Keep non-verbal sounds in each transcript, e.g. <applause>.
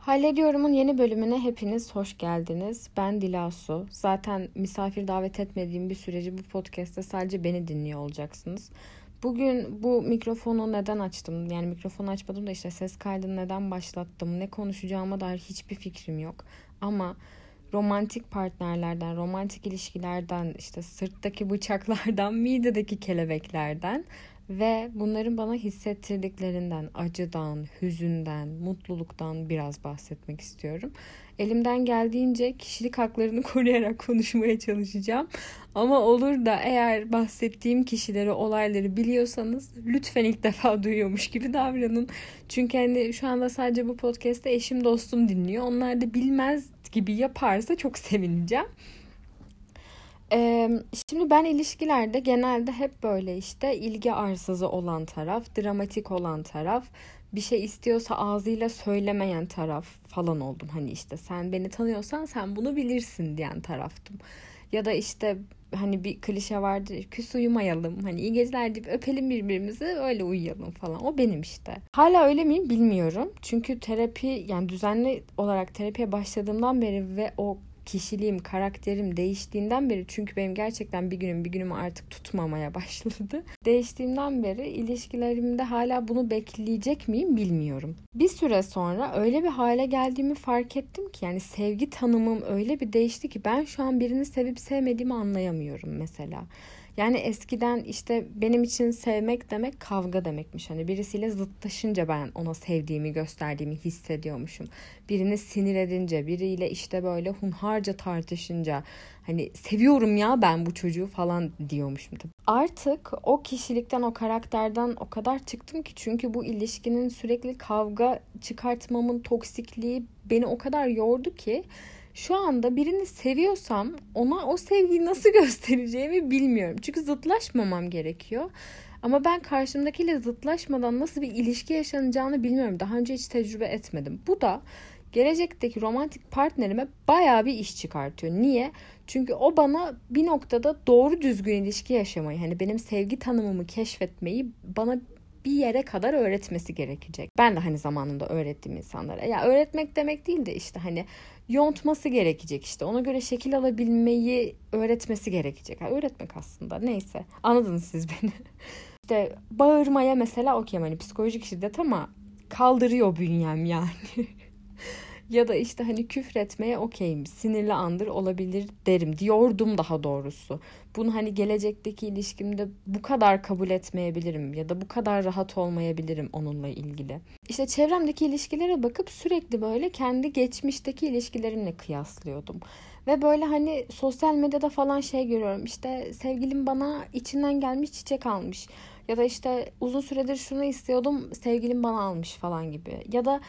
Hallediyorum'un yeni bölümüne hepiniz hoş geldiniz. Ben Dilasu. Zaten misafir davet etmediğim bir süreci bu podcast'te sadece beni dinliyor olacaksınız. Bugün bu mikrofonu neden açtım? Yani mikrofonu açmadım da işte ses kaydını neden başlattım? Ne konuşacağıma dair hiçbir fikrim yok. Ama romantik partnerlerden, romantik ilişkilerden, işte sırttaki bıçaklardan, <laughs> midedeki kelebeklerden ve bunların bana hissettirdiklerinden, acıdan, hüzünden, mutluluktan biraz bahsetmek istiyorum. Elimden geldiğince kişilik haklarını <laughs> koruyarak konuşmaya çalışacağım. Ama olur da eğer bahsettiğim kişileri, olayları biliyorsanız lütfen ilk defa <laughs> duyuyormuş gibi davranın. Çünkü hani şu anda sadece bu podcast'te eşim dostum dinliyor. Onlar da bilmez gibi yaparsa çok sevineceğim. Ee, şimdi ben ilişkilerde genelde hep böyle işte ilgi arsızı olan taraf, dramatik olan taraf, bir şey istiyorsa ağzıyla söylemeyen taraf falan oldum. Hani işte sen beni tanıyorsan sen bunu bilirsin diyen taraftım. Ya da işte hani bir klişe vardır küs uyumayalım hani iyi geceler deyip öpelim birbirimizi öyle uyuyalım falan o benim işte. Hala öyle miyim bilmiyorum çünkü terapi yani düzenli olarak terapiye başladığımdan beri ve o kişiliğim, karakterim değiştiğinden beri çünkü benim gerçekten bir günüm bir günümü artık tutmamaya <laughs> başladı. Değiştiğimden beri ilişkilerimde hala bunu bekleyecek miyim bilmiyorum. Bir süre sonra öyle bir hale geldiğimi fark ettim ki yani sevgi tanımım öyle bir değişti ki ben şu an birini sevip sevmediğimi anlayamıyorum mesela. Yani eskiden işte benim için sevmek demek kavga demekmiş. Hani birisiyle zıtlaşınca ben ona sevdiğimi gösterdiğimi hissediyormuşum. Birini sinir edince, biriyle işte böyle hunharca tartışınca hani seviyorum ya ben bu çocuğu falan diyormuşum. Artık o kişilikten, o karakterden o kadar çıktım ki çünkü bu ilişkinin sürekli kavga çıkartmamın toksikliği beni o kadar yordu ki şu anda birini seviyorsam ona o sevgiyi nasıl <laughs> göstereceğimi bilmiyorum. Çünkü zıtlaşmamam gerekiyor. Ama ben karşımdakiyle zıtlaşmadan nasıl bir ilişki yaşanacağını bilmiyorum. Daha önce hiç tecrübe etmedim. Bu da gelecekteki romantik partnerime baya bir iş çıkartıyor. Niye? Çünkü o bana bir noktada doğru düzgün ilişki yaşamayı, hani benim sevgi tanımımı keşfetmeyi bana bir yere kadar öğretmesi gerekecek. Ben de hani zamanında öğrettiğim insanlara. Ya öğretmek demek değil de işte hani yontması gerekecek işte. Ona göre şekil alabilmeyi öğretmesi gerekecek. Yani öğretmek aslında neyse. Anladınız siz beni. <laughs> işte bağırmaya mesela okuyayım hani psikolojik şiddet ama kaldırıyor bünyem yani. <laughs> ya da işte hani küfretmeye okeyim sinirli andır olabilir derim diyordum daha doğrusu. Bunu hani gelecekteki ilişkimde bu kadar kabul etmeyebilirim ya da bu kadar rahat olmayabilirim onunla ilgili. İşte çevremdeki ilişkilere bakıp sürekli böyle kendi geçmişteki ilişkilerimle kıyaslıyordum. Ve böyle hani sosyal medyada falan şey görüyorum işte sevgilim bana içinden gelmiş çiçek almış. Ya da işte uzun süredir şunu istiyordum sevgilim bana almış falan gibi. Ya da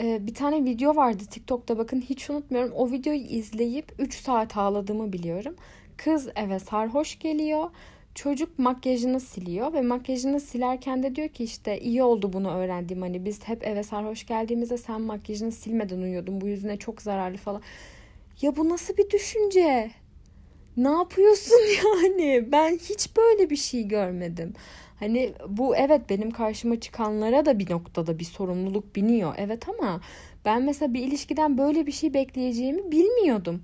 ee, bir tane video vardı TikTok'ta bakın hiç unutmuyorum. O videoyu izleyip 3 saat ağladığımı biliyorum. Kız eve sarhoş geliyor. Çocuk makyajını siliyor ve makyajını silerken de diyor ki işte iyi oldu bunu öğrendiğim hani biz hep eve sarhoş geldiğimizde sen makyajını silmeden uyuyordun bu yüzüne çok zararlı falan. Ya bu nasıl bir düşünce? Ne yapıyorsun <laughs> yani? Ben hiç böyle bir şey görmedim. Hani bu evet benim karşıma çıkanlara da bir noktada bir sorumluluk biniyor. Evet ama ben mesela bir ilişkiden böyle bir şey bekleyeceğimi bilmiyordum.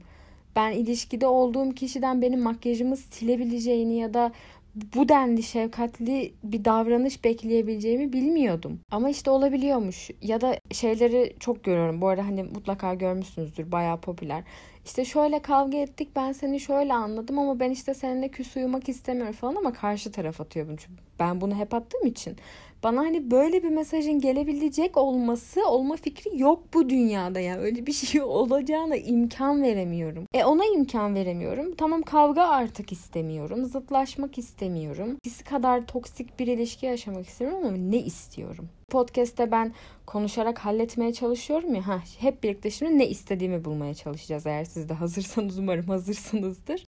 Ben ilişkide olduğum kişiden benim makyajımı silebileceğini ya da bu denli şefkatli bir davranış bekleyebileceğimi bilmiyordum. Ama işte olabiliyormuş. Ya da şeyleri çok görüyorum. Bu arada hani mutlaka görmüşsünüzdür. Bayağı popüler. İşte şöyle kavga ettik ben seni şöyle anladım ama ben işte seninle küs uyumak istemiyorum falan ama karşı taraf atıyor bunu. Çünkü ben bunu hep attığım için. Bana hani böyle bir mesajın gelebilecek olması, olma fikri yok bu dünyada yani. Öyle bir şey <laughs> olacağına imkan veremiyorum. E ona imkan veremiyorum. Tamam kavga artık istemiyorum. Zıtlaşmak istemiyorum. Biz kadar toksik bir ilişki yaşamak istemiyorum ama ne istiyorum? Podcast'te ben konuşarak halletmeye çalışıyorum ya. Ha, hep birlikte şimdi ne istediğimi bulmaya çalışacağız. Eğer siz de hazırsanız umarım hazırsınızdır.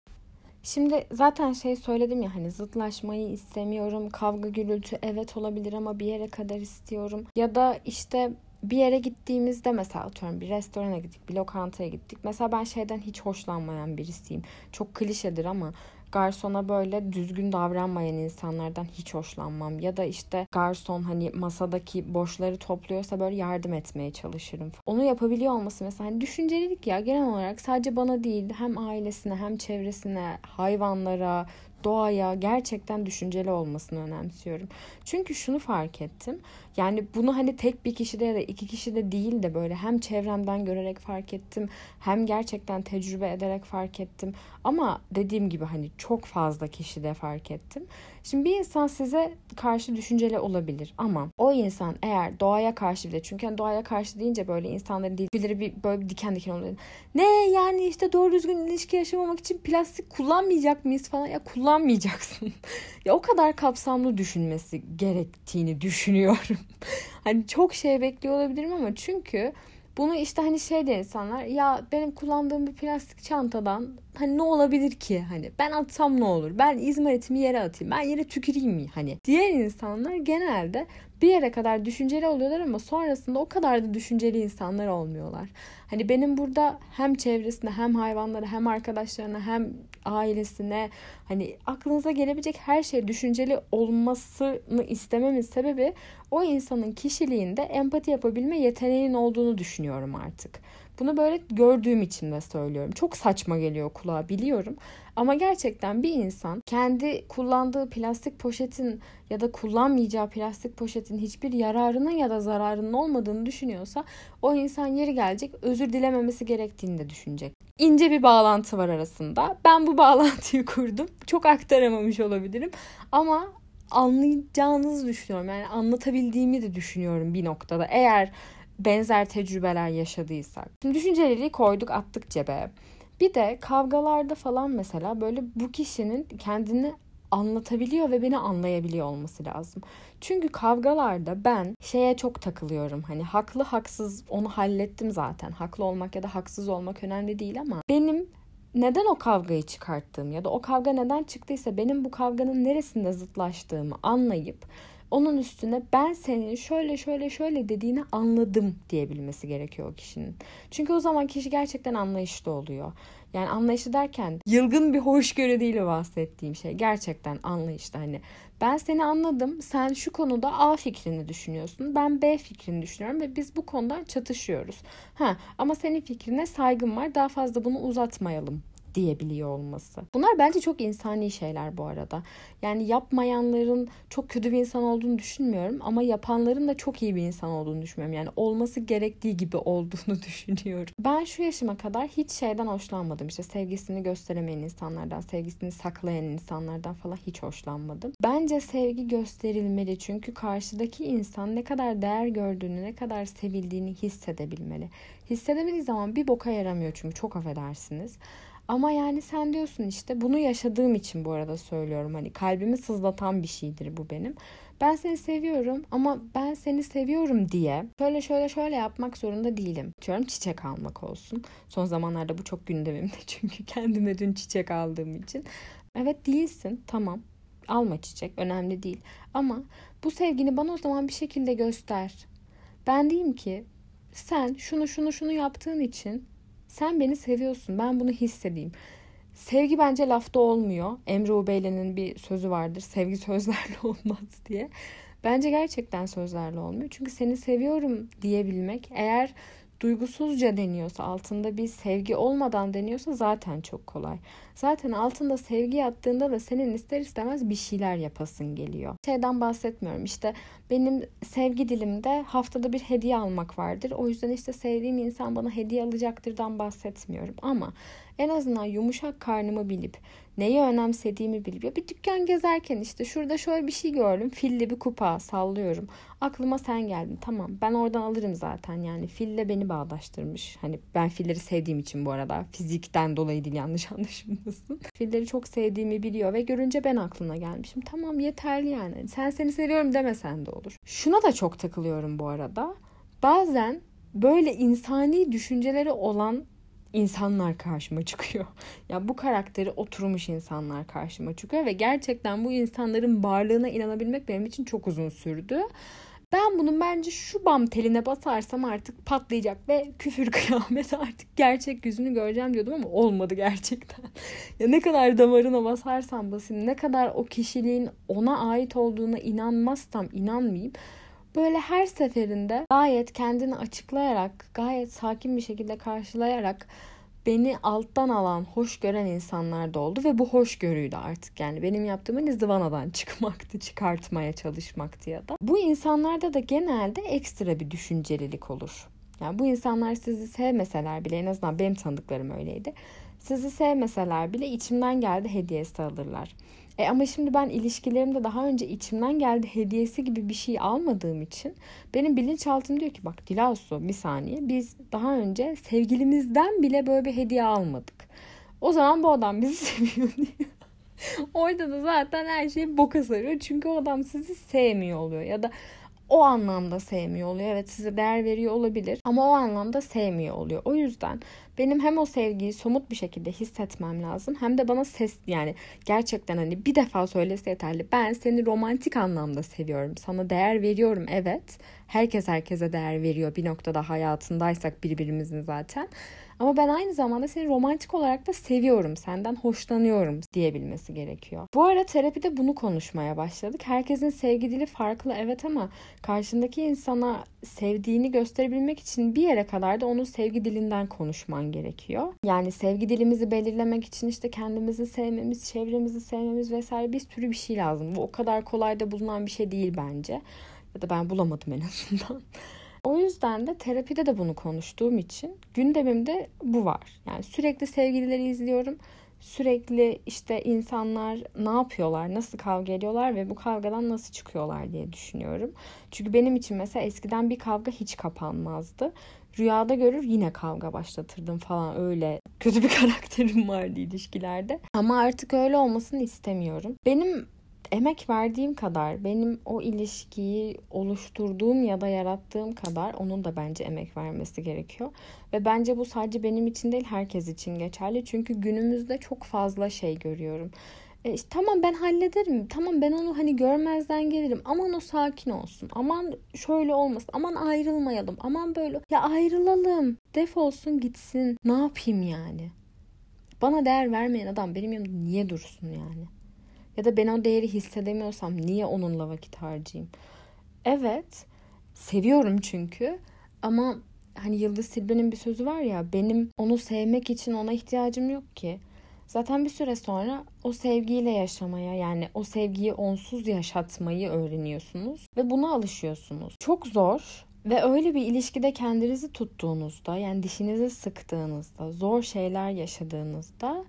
Şimdi zaten şey söyledim ya hani zıtlaşmayı istemiyorum. Kavga gürültü evet olabilir ama bir yere kadar istiyorum. Ya da işte bir yere gittiğimizde mesela atıyorum bir restorana gittik, bir lokantaya gittik. Mesela ben şeyden hiç hoşlanmayan birisiyim. Çok klişedir ama garsona böyle düzgün davranmayan insanlardan hiç hoşlanmam. Ya da işte garson hani masadaki boşları topluyorsa böyle yardım etmeye çalışırım. Onu yapabiliyor olması mesela hani düşüncelilik ya genel olarak sadece bana değil hem ailesine hem çevresine, hayvanlara, doğaya gerçekten düşünceli olmasını önemsiyorum. Çünkü şunu fark ettim. Yani bunu hani tek bir kişide ya da iki kişide değil de böyle hem çevremden görerek fark ettim hem gerçekten tecrübe ederek fark ettim. Ama dediğim gibi hani çok fazla kişide fark ettim. Şimdi bir insan size karşı düşünceli olabilir ama o insan eğer doğaya karşı bile çünkü hani doğaya karşı deyince böyle insanların dilleri bir böyle bir diken diken oluyor. Ne yani işte doğru düzgün ilişki yaşamamak için plastik kullanmayacak mıyız falan ya kullanmayacaksın. <laughs> ya o kadar kapsamlı düşünmesi gerektiğini düşünüyorum. <laughs> hani çok şey bekliyor olabilirim ama çünkü bunu işte hani şey de insanlar ya benim kullandığım bir plastik çantadan hani ne olabilir ki? Hani ben atsam ne olur? Ben izmaritimi yere atayım. Ben yere tüküreyim mi? Hani diğer insanlar genelde bir yere kadar düşünceli oluyorlar ama sonrasında o kadar da düşünceli insanlar olmuyorlar. Hani benim burada hem çevresine hem hayvanlara hem arkadaşlarına hem ailesine hani aklınıza gelebilecek her şey düşünceli olmasını istememin sebebi o insanın kişiliğinde empati yapabilme yeteneğinin olduğunu düşünüyorum artık. Bunu böyle gördüğüm için de söylüyorum. Çok saçma geliyor kulağa biliyorum. Ama gerçekten bir insan kendi kullandığı plastik poşetin ya da kullanmayacağı plastik poşetin hiçbir yararının ya da zararının olmadığını düşünüyorsa o insan yeri gelecek özür dilememesi gerektiğini de düşünecek. İnce bir bağlantı var arasında. Ben bu bağlantıyı <laughs> kurdum. Çok aktaramamış olabilirim ama anlayacağınızı düşünüyorum. Yani anlatabildiğimi de düşünüyorum bir noktada. Eğer benzer tecrübeler yaşadıysak. Şimdi düşünceliliği koyduk attık cebe. Bir de kavgalarda falan mesela böyle bu kişinin kendini anlatabiliyor ve beni anlayabiliyor olması lazım. Çünkü kavgalarda ben şeye çok takılıyorum. Hani haklı haksız onu hallettim zaten. Haklı olmak ya da haksız olmak önemli değil ama benim neden o kavgayı çıkarttığım ya da o kavga neden çıktıysa benim bu kavganın neresinde zıtlaştığımı anlayıp onun üstüne ben senin şöyle şöyle şöyle dediğini anladım diyebilmesi gerekiyor o kişinin. Çünkü o zaman kişi gerçekten anlayışlı oluyor. Yani anlayışı derken yılgın bir hoşgörü değil bahsettiğim şey. Gerçekten anlayışlı hani. Ben seni anladım. Sen şu konuda A fikrini düşünüyorsun. Ben B fikrini düşünüyorum ve biz bu konuda çatışıyoruz. Ha ama senin fikrine saygım var. Daha fazla bunu uzatmayalım diyebiliyor olması. Bunlar bence çok insani şeyler bu arada. Yani yapmayanların çok kötü bir insan olduğunu düşünmüyorum ama yapanların da çok iyi bir insan olduğunu düşünmüyorum. Yani olması gerektiği gibi olduğunu <laughs> düşünüyorum. Ben şu yaşıma kadar hiç şeyden hoşlanmadım. İşte sevgisini gösteremeyen insanlardan, sevgisini saklayan insanlardan falan hiç hoşlanmadım. Bence sevgi gösterilmeli çünkü karşıdaki insan ne kadar değer gördüğünü, ne kadar sevildiğini hissedebilmeli. Hissedemediği zaman bir boka yaramıyor çünkü çok affedersiniz. Ama yani sen diyorsun işte bunu yaşadığım için bu arada söylüyorum. Hani kalbimi sızlatan bir şeydir bu benim. Ben seni seviyorum ama ben seni seviyorum diye şöyle şöyle şöyle yapmak zorunda değilim. Diyorum çiçek almak olsun. Son zamanlarda bu çok gündemimde <laughs> çünkü kendime dün çiçek aldığım için. Evet değilsin tamam alma çiçek önemli değil. Ama bu sevgini bana o zaman bir şekilde göster. Ben diyeyim ki sen şunu şunu şunu yaptığın için sen beni seviyorsun. Ben bunu hissedeyim. Sevgi bence lafta olmuyor. Emre Ubeyle'nin bir sözü vardır. Sevgi sözlerle <laughs> olmaz diye. Bence gerçekten sözlerle olmuyor. Çünkü seni seviyorum diyebilmek eğer duygusuzca deniyorsa, altında bir sevgi olmadan deniyorsa zaten çok kolay. Zaten altında sevgi yattığında da senin ister istemez bir şeyler yapasın geliyor. Şeyden bahsetmiyorum işte benim sevgi dilimde haftada bir hediye almak vardır. O yüzden işte sevdiğim insan bana hediye alacaktırdan bahsetmiyorum. Ama en azından yumuşak karnımı bilip neyi önemsediğimi bilip ya bir dükkan gezerken işte şurada şöyle bir şey gördüm. Filli bir kupa sallıyorum. Aklıma sen geldin. Tamam ben oradan alırım zaten yani fille beni bağdaştırmış. Hani ben filleri sevdiğim için bu arada fizikten dolayı değil yanlış <laughs> anlaşılmasın. Filleri çok sevdiğimi biliyor ve görünce ben aklına gelmişim. Tamam yeterli yani. Sen seni seviyorum demesen de olur. Şuna da çok takılıyorum bu arada. Bazen böyle insani düşünceleri olan insanlar karşıma çıkıyor. <laughs> Ya bu karakteri oturmuş insanlar karşıma çıkıyor ve gerçekten bu insanların varlığına inanabilmek benim için çok uzun sürdü. Ben bunun bence şu bam teline basarsam artık patlayacak ve küfür <laughs> kıyamet artık gerçek yüzünü göreceğim diyordum ama olmadı gerçekten. <laughs> ya ne kadar damarına basarsam basayım, ne kadar o kişiliğin ona ait olduğuna inanmazsam inanmayayım böyle her seferinde gayet kendini açıklayarak, gayet sakin bir şekilde karşılayarak beni alttan alan, hoş gören insanlar da oldu ve bu hoşgörüydü artık. Yani benim yaptığım hani zıvanadan <laughs> çıkmaktı, çıkartmaya çalışmaktı ya da. Bu insanlarda da genelde ekstra bir düşüncelilik olur. Yani bu insanlar sizi sevmeseler bile en azından benim tanıdıklarım öyleydi. Sizi sevmeseler bile içimden geldi hediyesi alırlar. E ama şimdi ben ilişkilerimde daha önce içimden geldi hediyesi gibi bir şey almadığım için benim bilinçaltım diyor ki bak Dilasu bir saniye biz daha önce sevgilimizden bile böyle bir hediye almadık. O zaman bu adam bizi <laughs> seviyor diyor. Orada da zaten her şey boka sarıyor. Çünkü o adam sizi sevmiyor oluyor. Ya da o anlamda sevmiyor oluyor. Evet size değer veriyor olabilir ama o anlamda sevmiyor oluyor. O yüzden benim hem o sevgiyi somut bir şekilde hissetmem lazım hem de bana ses yani gerçekten hani bir defa söylese yeterli. Ben seni romantik anlamda seviyorum. Sana değer veriyorum evet. Herkes herkese değer veriyor bir noktada hayatındaysak birbirimizin zaten. Ama ben aynı zamanda seni romantik olarak da seviyorum, senden hoşlanıyorum diyebilmesi gerekiyor. Bu ara terapide bunu konuşmaya başladık. Herkesin sevgi dili farklı evet ama karşındaki insana sevdiğini gösterebilmek için bir yere kadar da onun sevgi dilinden konuşman gerekiyor. Yani sevgi dilimizi belirlemek için işte kendimizi sevmemiz, çevremizi sevmemiz vesaire bir sürü bir şey lazım. Bu o kadar kolay da bulunan bir şey değil bence. Ya da ben bulamadım en azından. O yüzden de terapide de bunu konuştuğum için gündemimde bu var. Yani sürekli sevgilileri izliyorum. Sürekli işte insanlar ne yapıyorlar, nasıl kavga ediyorlar ve bu kavgadan nasıl çıkıyorlar diye düşünüyorum. Çünkü benim için mesela eskiden bir kavga hiç kapanmazdı. Rüyada görür yine kavga başlatırdım falan öyle kötü bir <laughs> karakterim vardı ilişkilerde. Ama artık öyle olmasını istemiyorum. Benim emek verdiğim kadar benim o ilişkiyi oluşturduğum ya da yarattığım kadar onun da bence emek vermesi gerekiyor. Ve bence bu sadece benim için değil herkes için geçerli. Çünkü günümüzde çok fazla şey görüyorum. E işte, tamam ben hallederim. Tamam ben onu hani görmezden gelirim. Aman o sakin olsun. Aman şöyle olmasın. Aman ayrılmayalım. Aman böyle. Ya ayrılalım. Defolsun gitsin. Ne yapayım yani? Bana değer vermeyen adam benim yanımda niye dursun yani? Ya da ben o değeri hissedemiyorsam niye onunla vakit harcayayım? Evet, seviyorum çünkü ama hani Yıldız Silbe'nin bir sözü var ya benim onu sevmek için ona ihtiyacım yok ki. Zaten bir süre sonra o sevgiyle yaşamaya yani o sevgiyi onsuz yaşatmayı öğreniyorsunuz ve buna alışıyorsunuz. Çok zor ve öyle bir ilişkide kendinizi tuttuğunuzda yani dişinizi sıktığınızda, zor şeyler yaşadığınızda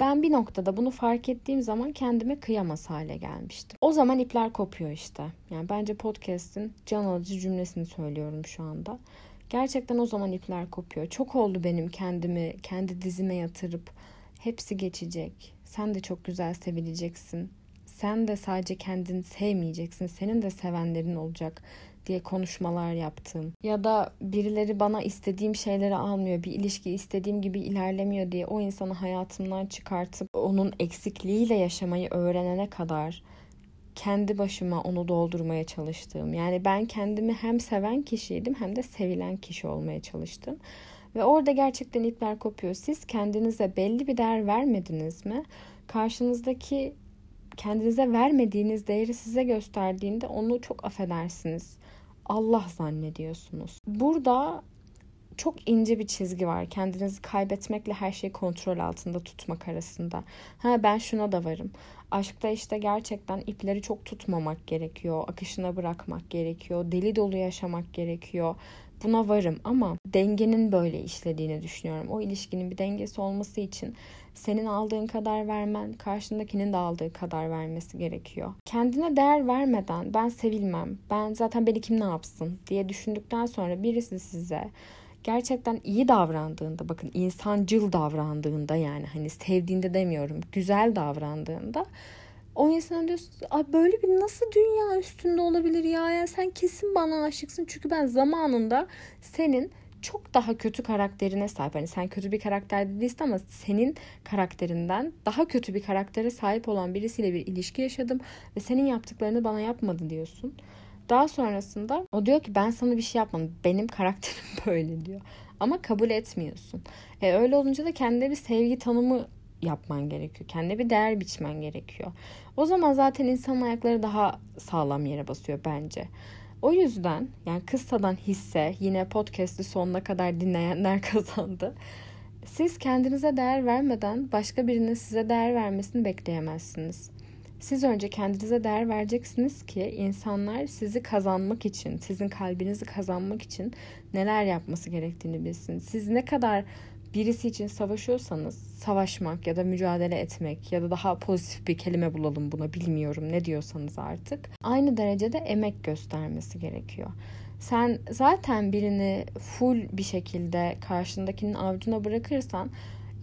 ben bir noktada bunu fark ettiğim zaman kendime kıyamaz hale gelmiştim. O zaman ipler kopuyor işte. Yani bence podcast'in can alıcı cümlesini söylüyorum şu anda. Gerçekten o zaman ipler kopuyor. Çok oldu benim kendimi kendi dizime yatırıp hepsi geçecek. Sen de çok güzel sevileceksin. Sen de sadece kendini sevmeyeceksin. Senin de sevenlerin olacak diye konuşmalar yaptım. Ya da birileri bana istediğim şeyleri almıyor, bir ilişki istediğim gibi ilerlemiyor diye o insanı hayatımdan çıkartıp onun eksikliğiyle yaşamayı öğrenene kadar kendi başıma onu doldurmaya çalıştım. Yani ben kendimi hem seven kişiydim hem de sevilen kişi olmaya çalıştım. Ve orada gerçekten ipler kopuyor. Siz kendinize belli bir değer vermediniz mi? Karşınızdaki kendinize vermediğiniz değeri size gösterdiğinde onu çok affedersiniz. Allah zannediyorsunuz. Burada çok ince bir çizgi var. Kendinizi kaybetmekle her şeyi kontrol altında tutmak arasında. Ha ben şuna da varım. Aşkta işte gerçekten ipleri çok tutmamak gerekiyor. Akışına bırakmak gerekiyor. Deli dolu yaşamak gerekiyor. Buna varım ama dengenin böyle işlediğini düşünüyorum. O ilişkinin bir dengesi olması için senin aldığın kadar vermen, karşındakinin de aldığı kadar vermesi gerekiyor. Kendine değer vermeden ben sevilmem, ben zaten beni kim ne yapsın diye düşündükten sonra birisi size gerçekten iyi davrandığında bakın insancıl davrandığında yani hani sevdiğinde demiyorum güzel davrandığında o insana diyorsun böyle bir nasıl dünya üstünde olabilir ya? ya sen kesin bana aşıksın çünkü ben zamanında senin çok daha kötü karakterine sahip. Hani sen kötü bir karakter değilsin ama senin karakterinden daha kötü bir karaktere sahip olan birisiyle bir ilişki yaşadım ve senin yaptıklarını bana yapmadı diyorsun. Daha sonrasında o diyor ki ben sana bir şey yapmadım. Benim karakterim <laughs> böyle diyor. Ama kabul etmiyorsun. E öyle olunca da kendine bir sevgi tanımı yapman gerekiyor. Kendine bir değer biçmen gerekiyor. O zaman zaten insan ayakları daha sağlam yere basıyor bence. O yüzden yani kıssadan hisse yine podcast'i sonuna kadar dinleyenler <laughs> kazandı. Siz kendinize değer vermeden başka birinin size değer vermesini bekleyemezsiniz. Siz önce kendinize değer vereceksiniz ki insanlar sizi kazanmak için, sizin kalbinizi kazanmak için neler yapması gerektiğini bilsin. Siz ne kadar birisi için savaşıyorsanız savaşmak ya da mücadele etmek ya da daha pozitif bir kelime bulalım buna bilmiyorum ne diyorsanız artık aynı derecede emek göstermesi gerekiyor. Sen zaten birini full bir şekilde karşındakinin avucuna bırakırsan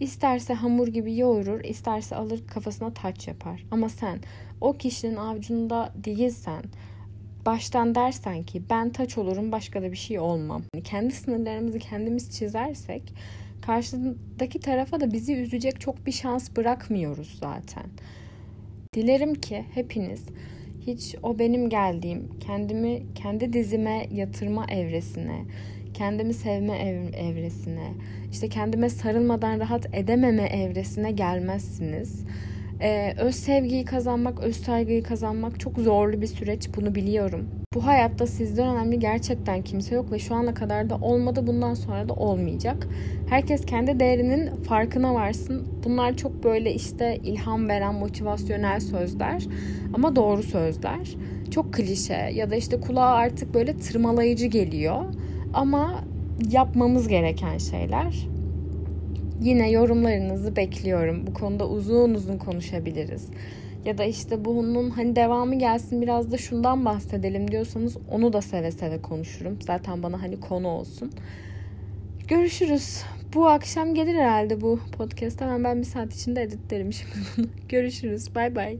isterse hamur gibi yoğurur, isterse alır kafasına taç yapar. Ama sen o kişinin avucunda değilsen, baştan dersen ki ben taç olurum başka da bir şey olmam. Kendi sınırlarımızı kendimiz çizersek karşıdaki tarafa da bizi üzecek çok bir şans bırakmıyoruz zaten. Dilerim ki hepiniz hiç o benim geldiğim, kendimi kendi dizime yatırma evresine, kendimi sevme ev, evresine, işte kendime sarılmadan rahat edememe evresine gelmezsiniz. Ee, öz sevgiyi kazanmak, öz saygıyı kazanmak çok zorlu bir süreç. Bunu biliyorum. Bu hayatta sizden önemli gerçekten kimse yok ve şu ana kadar da olmadı. Bundan sonra da olmayacak. Herkes kendi değerinin farkına varsın. Bunlar çok böyle işte ilham veren motivasyonel sözler ama doğru sözler. Çok klişe ya da işte kulağa artık böyle tırmalayıcı geliyor. Ama yapmamız gereken şeyler. Yine yorumlarınızı bekliyorum. Bu konuda uzun uzun konuşabiliriz. Ya da işte bunun hani devamı gelsin biraz da şundan bahsedelim diyorsanız onu da seve seve konuşurum. Zaten bana hani konu olsun. Görüşürüz. Bu akşam gelir herhalde bu podcast. Hemen ben bir saat içinde editlerim şimdi bunu. <laughs> Görüşürüz. Bay bay.